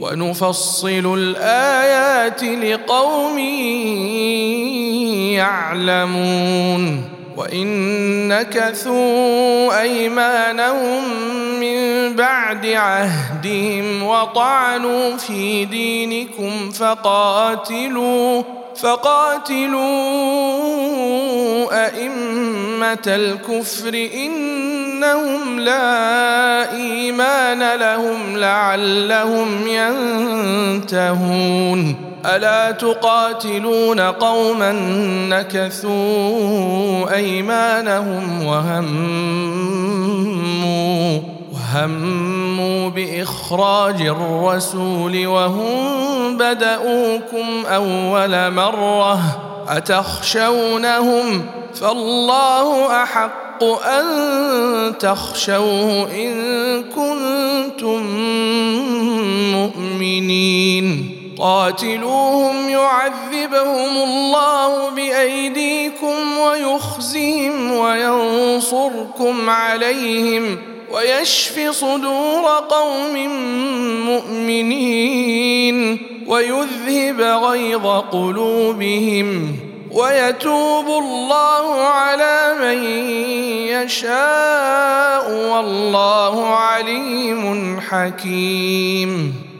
ونفصل الآيات لقوم يعلمون وان نكثوا أيمانهم من بعد عهدهم وطعنوا في دينكم فقاتلوا فقاتلوا أئمة الكفر إنهم لا إيمان لهم لعلهم ينتهون. ألا تقاتلون قوما نكثوا أيمانهم وهموا هموا بإخراج الرسول وهم بدأوكم أول مرة أتخشونهم فالله أحق أن تخشوه إن كنتم مؤمنين. قاتلوهم يعذبهم الله بأيديكم ويخزيهم وينصركم عليهم ويشف صدور قوم مؤمنين ويذهب غيظ قلوبهم ويتوب الله على من يشاء والله عليم حكيم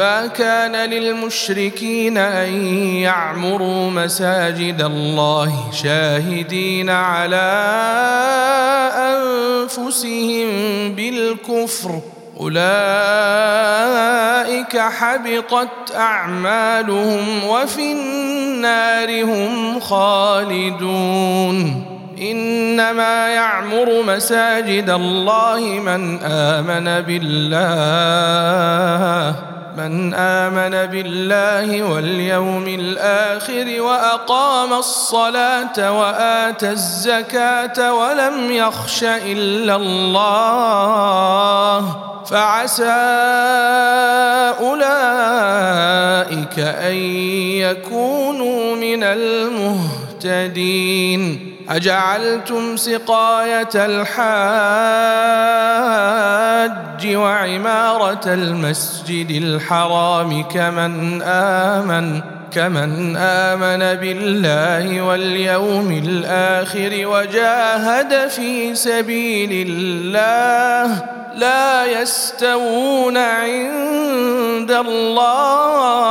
ما كان للمشركين أن يعمروا مساجد الله شاهدين على أنفسهم بالكفر. أولئك حبطت أعمالهم وفي النار هم خالدون. إنما يعمر مساجد الله من آمن بالله. من آمن بالله واليوم الآخر وأقام الصلاة وآتى الزكاة ولم يخش إلا الله فعسى أولئك أن يكونوا من المهتدين. أجعلتم سقاية الحاج وعمارة المسجد الحرام كمن آمن كمن آمن بالله واليوم الآخر وجاهد في سبيل الله. لا يستوون عند الله.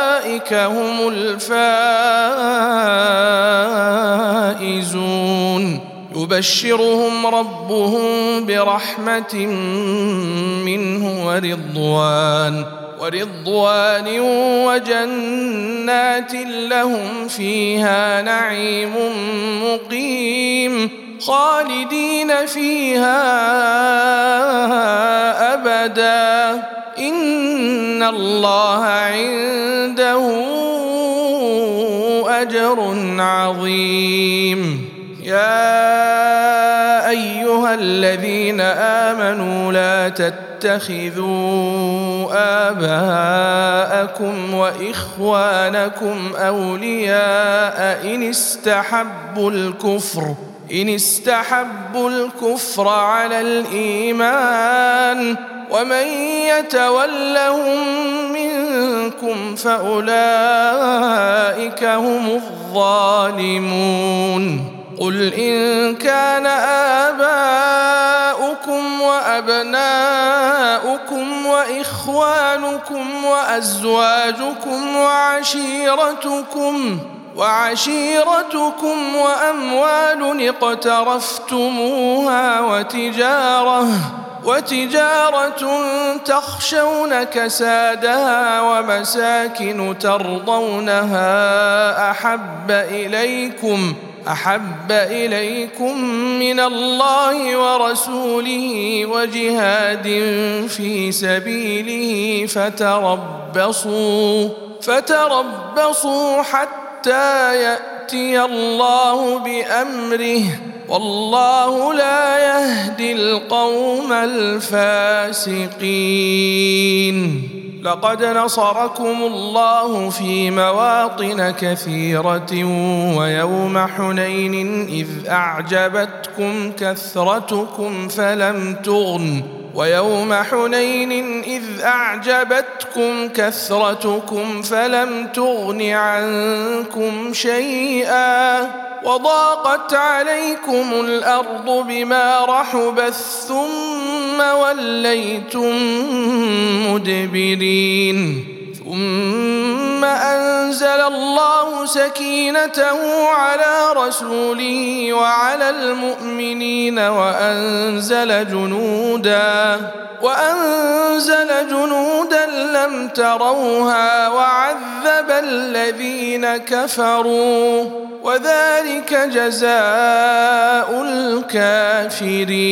هم الفائزون. يبشرهم ربهم برحمة منه ورضوان ورضوان وجنات لهم فيها نعيم مقيم. خالدين فيها أبدا. ان الله عنده اجر عظيم. يا ايها الذين امنوا لا تتخذوا اباءكم واخوانكم اولياء ان استحبوا الكفر ان استحبوا الكفر على الايمان ومن يتولهم منكم فأولئك هم الظالمون. قل إن كان آباؤكم وأبناؤكم وإخوانكم وأزواجكم وعشيرتكم وعشيرتكم وأموال اقترفتموها وتجارة وتجارة تخشون كسادها ومساكن ترضونها أحب إليكم أحب إليكم من الله ورسوله وجهاد في سبيله فتربصوا فتربصوا حتى يأتي الله بأمره. والله لا يهدي القوم الفاسقين. لقد نصركم الله في مواطن كثيرة ويوم حنين إذ أعجبتكم كثرتكم فلم تغن. ويوم حنين إذ أعجبتكم كثرتكم فلم تغن عنكم شيئا وضاقت عليكم الأرض بما رحبت ثم وليتم مدبرين ثم سكينته على رسوله وعلى المؤمنين وأنزل جنودا وأنزل جنودا لم تروها وعذب الذين كفروا وذلك جزاء الكافرين.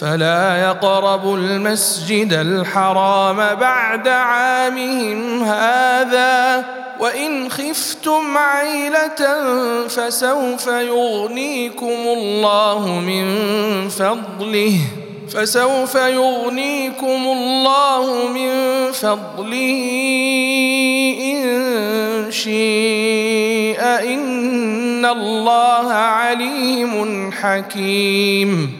فلا يقربوا المسجد الحرام بعد عامهم هذا وإن خفتم عيلة فسوف يغنيكم الله من فضله فسوف يغنيكم الله من فضله إن شيء إن الله عليم حكيم.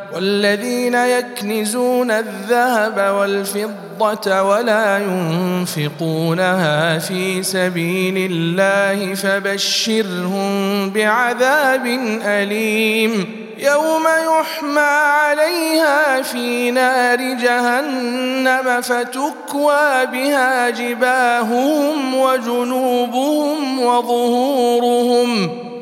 والذين يكنزون الذهب والفضة ولا ينفقونها في سبيل الله فبشرهم بعذاب أليم يوم يحمى عليها في نار جهنم فتكوى بها جباههم وجنوبهم وظهورهم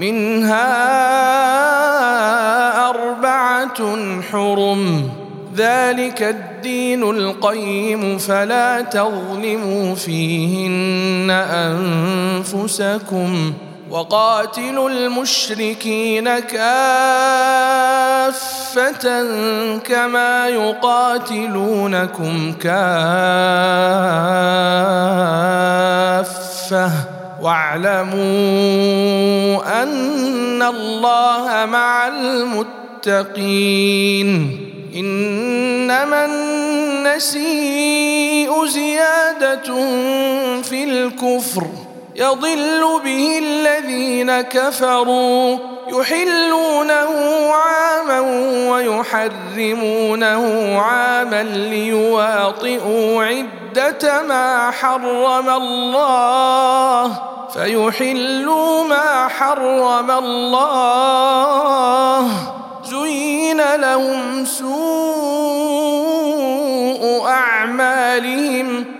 منها أربعة حرم. ذلك الدين القيم فلا تظلموا فيهن أنفسكم ۖ وقاتلوا المشركين كافة كما يقاتلونكم كافة. واعلموا أن الله مع المتقين. إنما النسيء زيادة في الكفر. يضل به الذين كفروا يحلونه عاما ويحرمونه عاما ليواطئوا عدة ما حرم الله فيحلوا ما حرم الله زين لهم سوء أعمالهم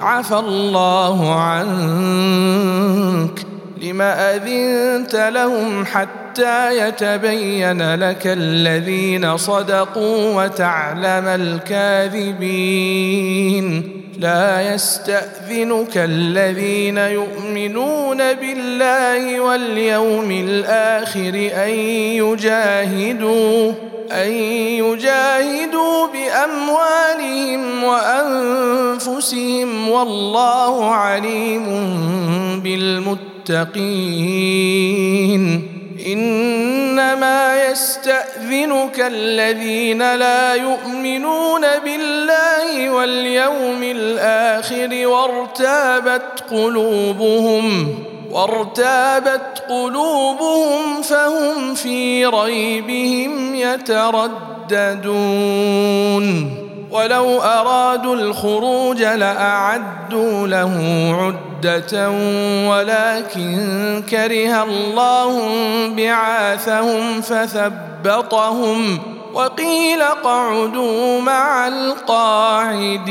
عفى الله عنك لم أذنت لهم حتى يتبين لك الذين صدقوا وتعلم الكاذبين. لا يستأذنك الذين يؤمنون بالله واليوم الآخر أن يجاهدوا أن يجاهدوا بأموالهم وأنفسهم والله عليم بالمتقين. إنما يستأذنك الذين لا يؤمنون بالله واليوم الآخر وارتابت قلوبهم وارتابت قلوبهم فهم في ريبهم يترددون. ولو أرادوا الخروج لأعدوا له عدة ولكن كره الله بعاثهم فثبطهم وقيل اقعدوا مع القاعدين.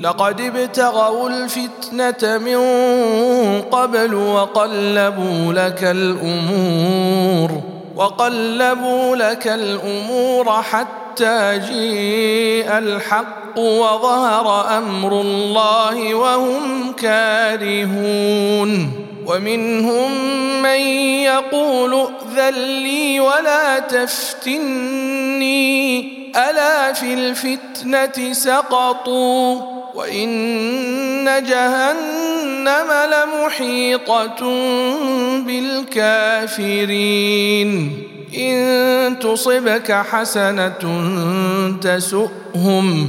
لقد ابتغوا الفتنة من قبل وقلبوا لك الأمور وقلبوا لك الأمور حتى جيء الحق وظهر أمر الله وهم كارهون. ومنهم من يقول ائذن لي ولا تفتني. ألا في الفتنة سقطوا وإن جهنم لمحيطة بالكافرين. إن تصبك حسنة تسؤهم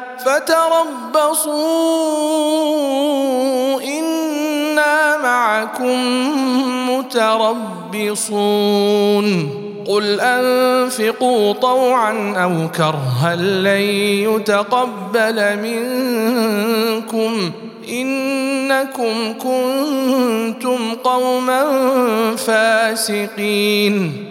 فتربصوا إنا معكم متربصون. قل أنفقوا طوعا أو كرها لن يتقبل منكم. إنكم كنتم قوما فاسقين.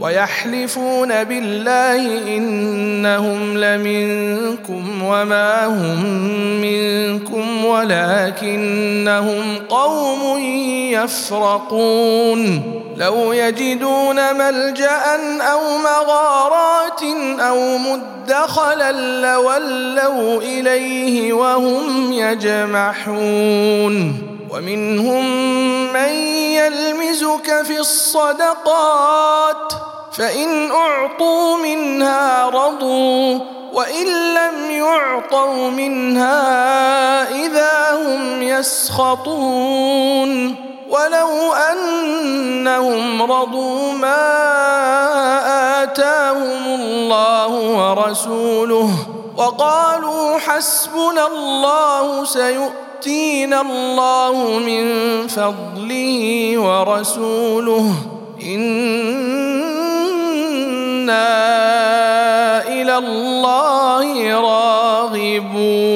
ويحلفون بالله إنهم لمنكم وما هم منكم ولكنهم قوم يفرقون لو يجدون ملجأ أو مغارات أو مدخلا لولوا إليه وهم يجمحون ومنهم من يلمزك في الصدقات فإن أعطوا منها رضوا وإن لم يعطوا منها إذا هم يسخطون. ولو أنهم رضوا ما آتاهم الله ورسوله وقالوا حسبنا الله سيؤتينا الله من فضله ورسوله إلى الله راغبون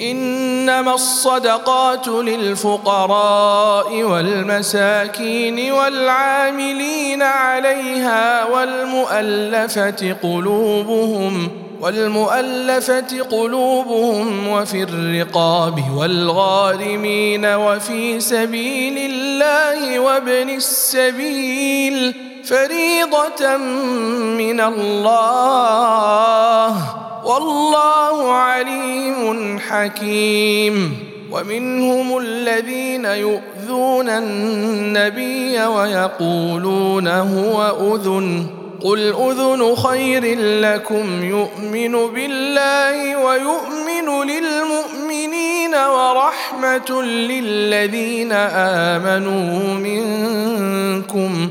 انما الصدقات للفقراء والمساكين والعاملين عليها والمؤلفه قلوبهم والمؤلفة قلوبهم وفي الرقاب والغارمين وفي سبيل الله وابن السبيل فريضة من الله. والله عليم حكيم. ومنهم الذين يؤذون النبي ويقولون هو أذن. قل أذن خير لكم. يؤمن بالله ويؤمن للمؤمنين ورحمة للذين آمنوا منكم.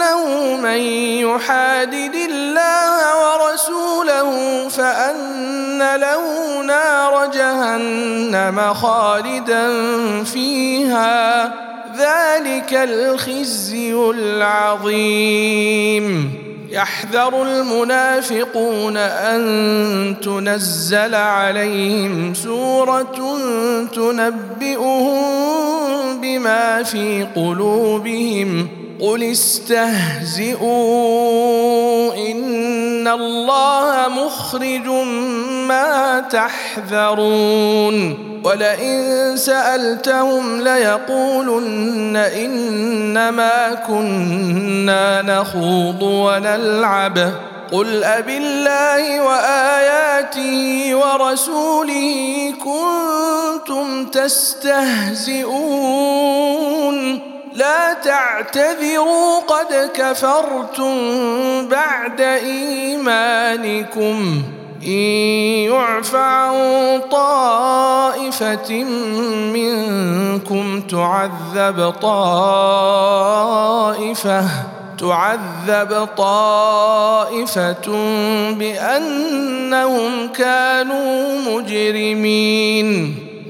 انه من يحادد الله ورسوله فأن له نار جهنم خالدا فيها. ذلك الخزي العظيم. يحذر المنافقون أن تنزل عليهم سورة تنبئهم بما في قلوبهم. قل استهزئوا إن الله مخرج ما تحذرون. ولئن سألتهم ليقولن إنما كنا نخوض ونلعب. قل أبالله وآياته ورسوله كنتم تستهزئون. لا تعتذروا قد كفرتم بعد إيمانكم. إن يعف عن طائفة منكم تعذب طائفة تعذب طائفة بأنهم كانوا مجرمين.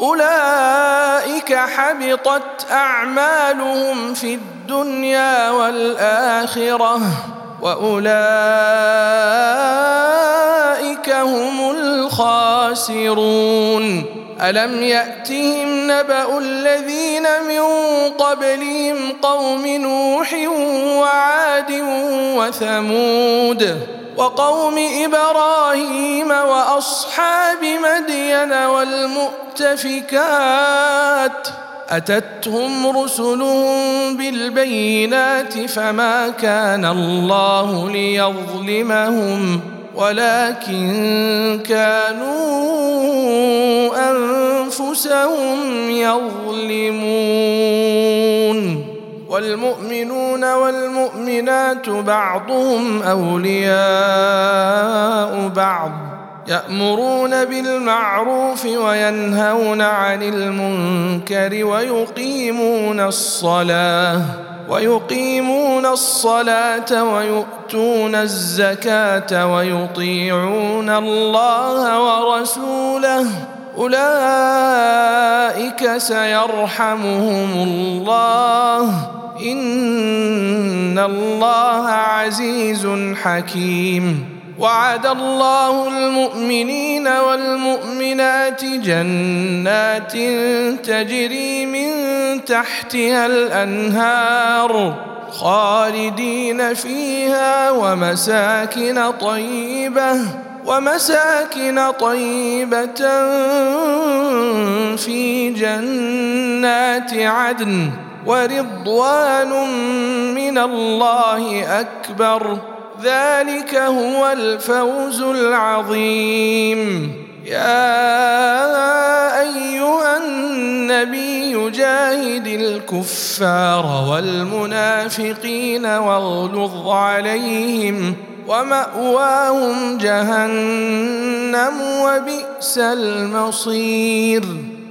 أولئك حبطت أعمالهم في الدنيا والآخرة وأولئك هم الخاسرون. ألم يأتهم نبأ الذين من قبلهم قوم نوح وعاد وثمود؟ وقوم إبراهيم وأصحاب مدين والمؤتفكات أتتهم رسلهم بالبينات فما كان الله ليظلمهم ولكن كانوا أنفسهم يظلمون والمؤمنون والمؤمنات بعضهم أولياء بعض يأمرون بالمعروف وينهون عن المنكر ويقيمون الصلاة ويقيمون الصلاة ويؤتون الزكاة ويطيعون الله ورسوله أولئك سيرحمهم الله إن الله عزيز حكيم. وعد الله المؤمنين والمؤمنات جنات تجري من تحتها الأنهار خالدين فيها ومساكن طيبة ومساكن طيبة في جنات عدن. ورضوان من الله أكبر. ذلك هو الفوز العظيم. يا أيها النبي جاهد الكفار والمنافقين واغلظ عليهم ومأواهم جهنم وبئس المصير.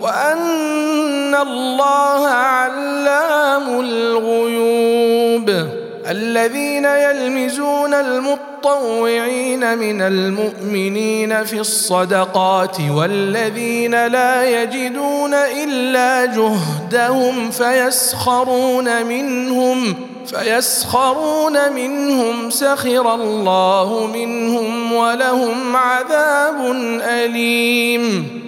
وأن الله علام الغيوب. الذين يلمزون المطوعين من المؤمنين في الصدقات والذين لا يجدون إلا جهدهم فيسخرون منهم فيسخرون منهم سخر الله منهم ولهم عذاب أليم.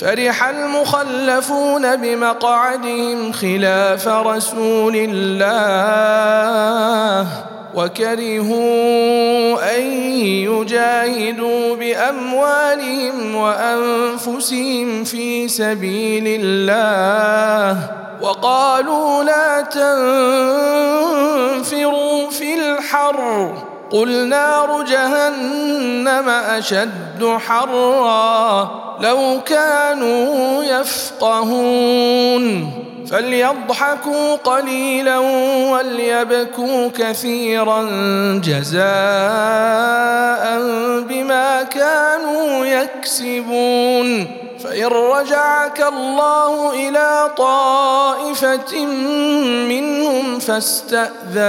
فرح المخلفون بمقعدهم خلاف رسول الله وكرهوا أن يجاهدوا بأموالهم وأنفسهم في سبيل الله وقالوا لا تنفروا في الحر قل نار جهنم اشد حرا لو كانوا يفقهون فليضحكوا قليلا وليبكوا كثيرا جزاء بما كانوا يكسبون فان رجعك الله إلى طائفه منهم فاستاذنوك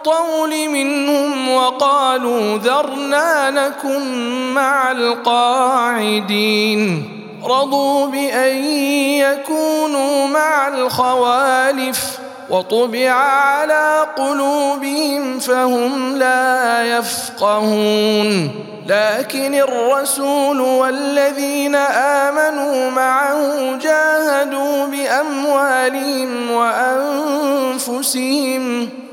الطول منهم وقالوا ذرنا نكن مع القاعدين. رضوا بأن يكونوا مع الخوالف وطبع على قلوبهم فهم لا يفقهون. لكن الرسول والذين آمنوا معه جاهدوا بأموالهم وأنفسهم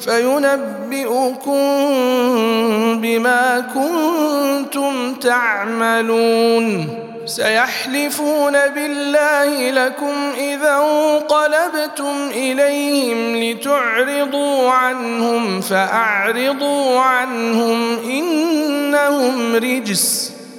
فينبئكم بما كنتم تعملون. سيحلفون بالله لكم إذا انقلبتم إليهم لتعرضوا عنهم فأعرضوا عنهم إنهم رجس.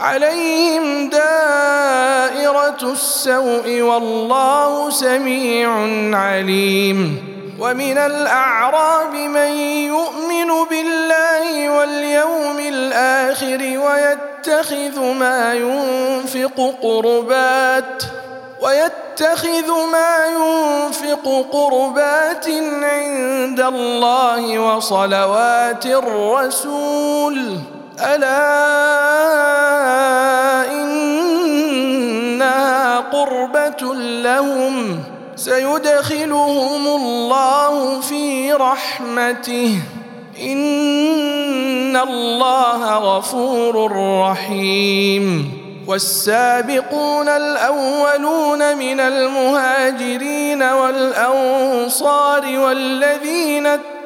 عليهم دائرة السوء والله سميع عليم. ومن الأعراب من يؤمن بالله واليوم الآخر ويتخذ ما ينفق قربات ويتخذ ما ينفق قربات عند الله وصلوات الرسول. انها قربات قربة لهم سيدخلهم الله في رحمته. إن الله غفور رحيم. والسابقون الأولون من المهاجرين والأنصار والذين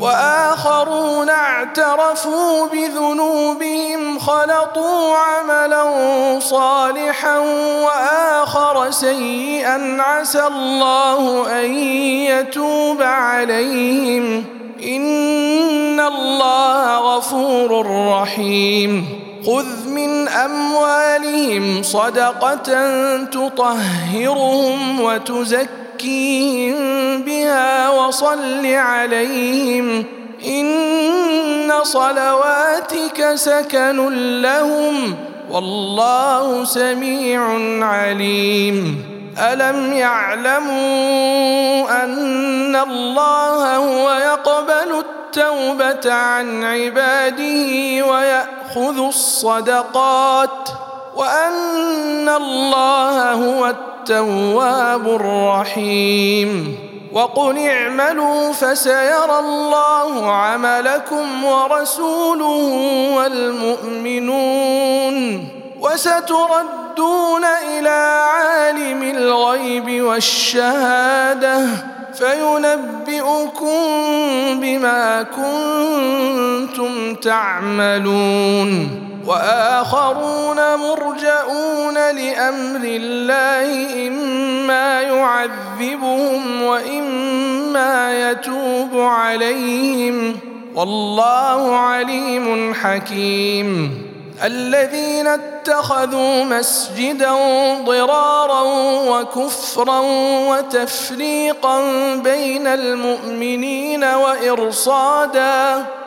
وآخرون اعترفوا بذنوبهم خلطوا عملا صالحا وآخر سيئا عسى الله أن يتوب عليهم. إن الله غفور رحيم. خذ من أموالهم صدقة تطهرهم وتزكيهم بها وصل عليهم ان صلواتك سكن لهم والله سميع عليم الم يعلموا ان الله هو يقبل التوبه عن عباده وياخذ الصدقات وأن الله هو التواب الرحيم. وقل اعملوا فسيرى الله عملكم ورسوله والمؤمنون. وستردون إلى عالم الغيب والشهادة فينبئكم بما كنتم تعملون. وآخرون مرجئون لأمر الله إما يعذبهم وإما يتوب عليهم. والله عليم حكيم. الذين اتخذوا مسجدا ضرارا وكفرا وتفريقا بين المؤمنين وإرصادا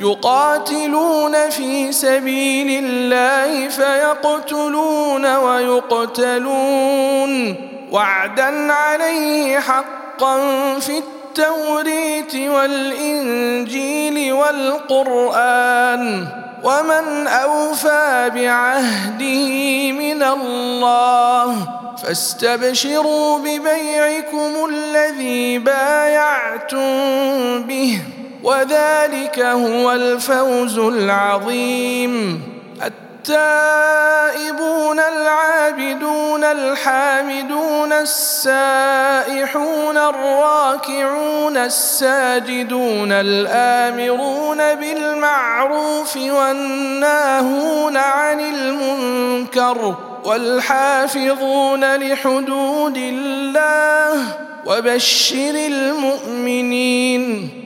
يقاتلون في سبيل الله فيقتلون ويقتلون. وعدا عليه حقا في التوريت والإنجيل والقرآن. ومن أوفى بعهده من الله فاستبشروا ببيعكم الذي بايعتم به. وذلك هو الفوز العظيم. التائبون العابدون الحامدون السائحون الراكعون الساجدون الآمرون بالمعروف والناهون عن المنكر والحافظون لحدود الله وبشر المؤمنين.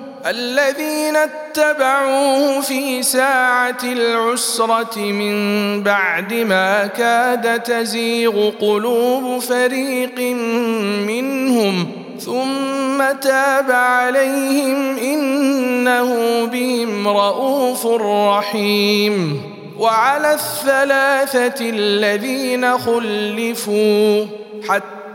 الذين اتبعوه في ساعة العسرة من بعد ما كاد تزيغ قلوب فريق منهم ثم تاب عليهم إنه بهم رؤوف رحيم وعلى الثلاثة الذين خلفوا حتى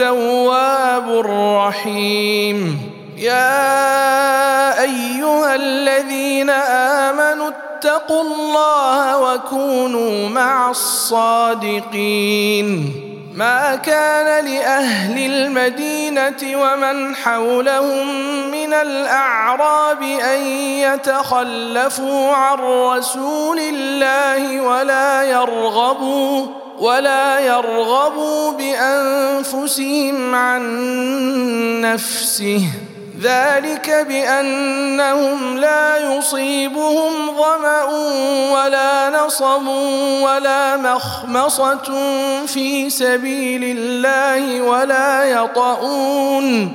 التواب الرحيم. يا أيها الذين آمنوا اتقوا الله وكونوا مع الصادقين. ما كان لأهل المدينة ومن حولهم من الأعراب أن يتخلفوا عن رسول الله ولا يرغبوا ولا يرغبوا بأنفسهم عن نفسه. ذلك بأنهم لا يصيبهم ظمأ ولا نصب ولا مخمصة في سبيل الله ولا يطؤون.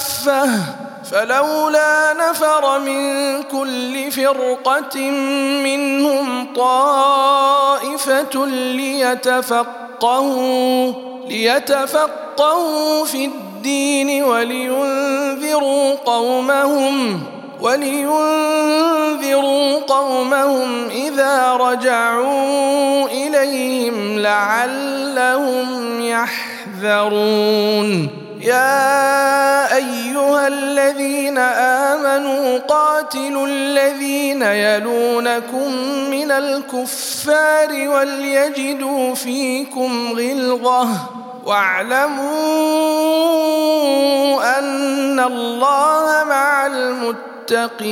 كافه فلولا نفر من كل فرقة منهم طائفة ليتفقهوا ليتفقهوا في الدين ولينذروا قومهم ولينذروا قومهم إذا رجعوا إليهم لعلهم يحذرون. يا أيها الذين آمنوا قاتلوا الذين يلونكم من الكفار وليجدوا فيكم غلظة واعلموا أن الله مع المتقين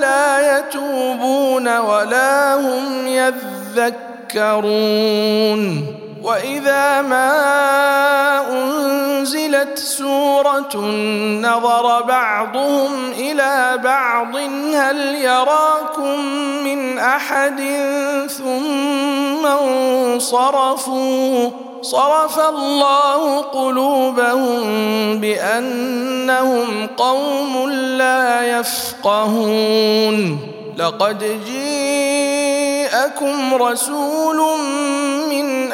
لا يتوبون ولا هم يذكرون. وإذا ما أنزلت سورة نظر بعضهم إلى بعض هل يراكم من أحد ثم انصرفوا؟ صرف الله قلوبهم بأنهم قوم لا يفقهون. لقد جيءكم رسول من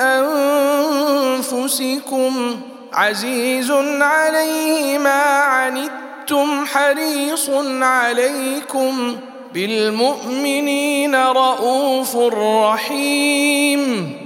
أنفسكم عزيز عليه ما عنتم حريص عليكم بالمؤمنين رءوف رحيم.